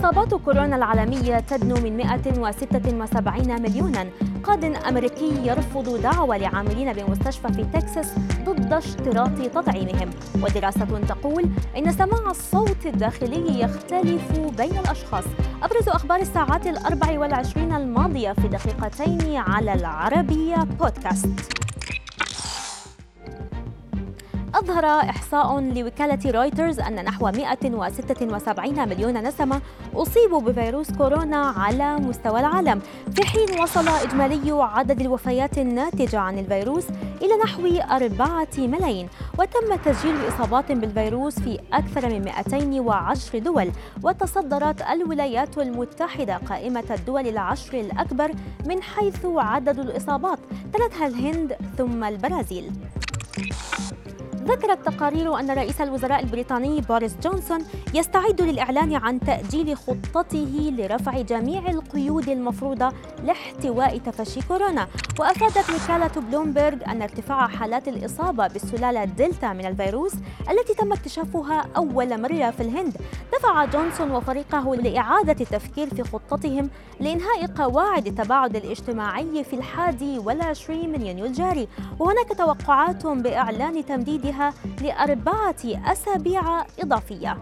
إصابات كورونا العالمية تدنو من 176 مليونا. قاد أمريكي يرفض دعوة لعاملين بمستشفى في تكساس ضد اشتراط تطعيمهم. ودراسة تقول إن سماع الصوت الداخلي يختلف بين الأشخاص. أبرز أخبار الساعات الأربع والعشرين الماضية في دقيقتين على العربية بودكاست. أظهر إحصاء لوكالة رويترز أن نحو 176 مليون نسمة أصيبوا بفيروس كورونا على مستوى العالم. في حين وصل إجمالي عدد الوفيات الناتجة عن الفيروس إلى نحو 4 ملايين وتم تسجيل إصابات بالفيروس في أكثر من 210 دول وتصدرت الولايات المتحدة قائمة الدول العشر الأكبر من حيث عدد الإصابات. تلتها الهند ثم البرازيل. ذكرت تقارير أن رئيس الوزراء البريطاني بوريس جونسون يستعد للإعلان عن تأجيل خطته لرفع جميع القيود المفروضة لاحتواء تفشي كورونا. وأفادت وكالة بلومبرغ أن ارتفاع حالات الإصابة بالسلالة دلتا من الفيروس التي تم اكتشافها أول مرة في الهند. دفع جونسون وفريقه لإعادة التفكير في خطتهم لإنهاء قواعد التباعد الاجتماعي في الحادي والعشرين من يونيو الجاري. وهناك توقعات بإعلان تمديدها لأربعة أسابيع إضافية.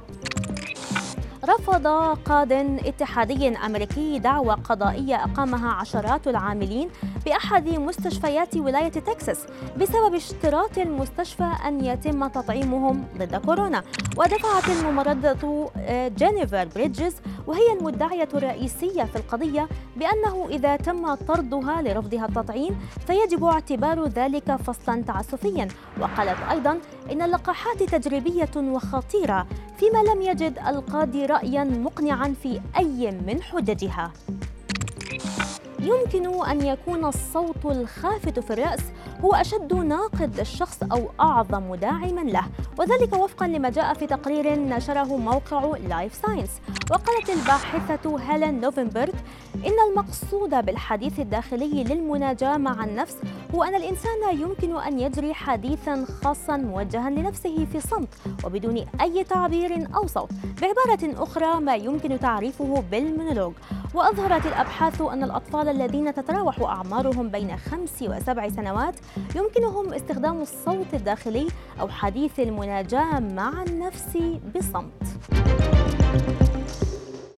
رفض قاد اتحادي أمريكي دعوى قضائية أقامها عشرات العاملين بأحد مستشفيات ولاية تكساس بسبب اشتراط المستشفى أن يتم تطعيمهم ضد كورونا. ودفعت الممرضة آه، جينيفر بريدجز وهي المدعية الرئيسية في القضية بأنه إذا تم طردها لرفضها التطعيم فيجب اعتبار ذلك فصلا تعسفيا. وقالت أيضا إن اللقاحات تجريبية وخطيرة فيما لم يجد القاضي رأيا مقنعا في أي من حججها. يمكن أن يكون الصوت الخافت في الرأس هو أشد ناقد للشخص أو أعظم داعما له وذلك وفقا لما جاء في تقرير نشره موقع لايف ساينس وقالت الباحثة هيلين نوفنبرغ إن المقصود بالحديث الداخلي للمناجاة مع النفس هو أن الإنسان يمكن أن يجري حديثا خاصا موجها لنفسه في صمت وبدون أي تعبير أو صوت بعبارة أخرى ما يمكن تعريفه بالمونولوج. وأظهرت الأبحاث أن الأطفال الذين تتراوح أعمارهم بين خمس وسبع سنوات يمكنهم استخدام الصوت الداخلي أو حديث المناجاة مع النفس بصمت.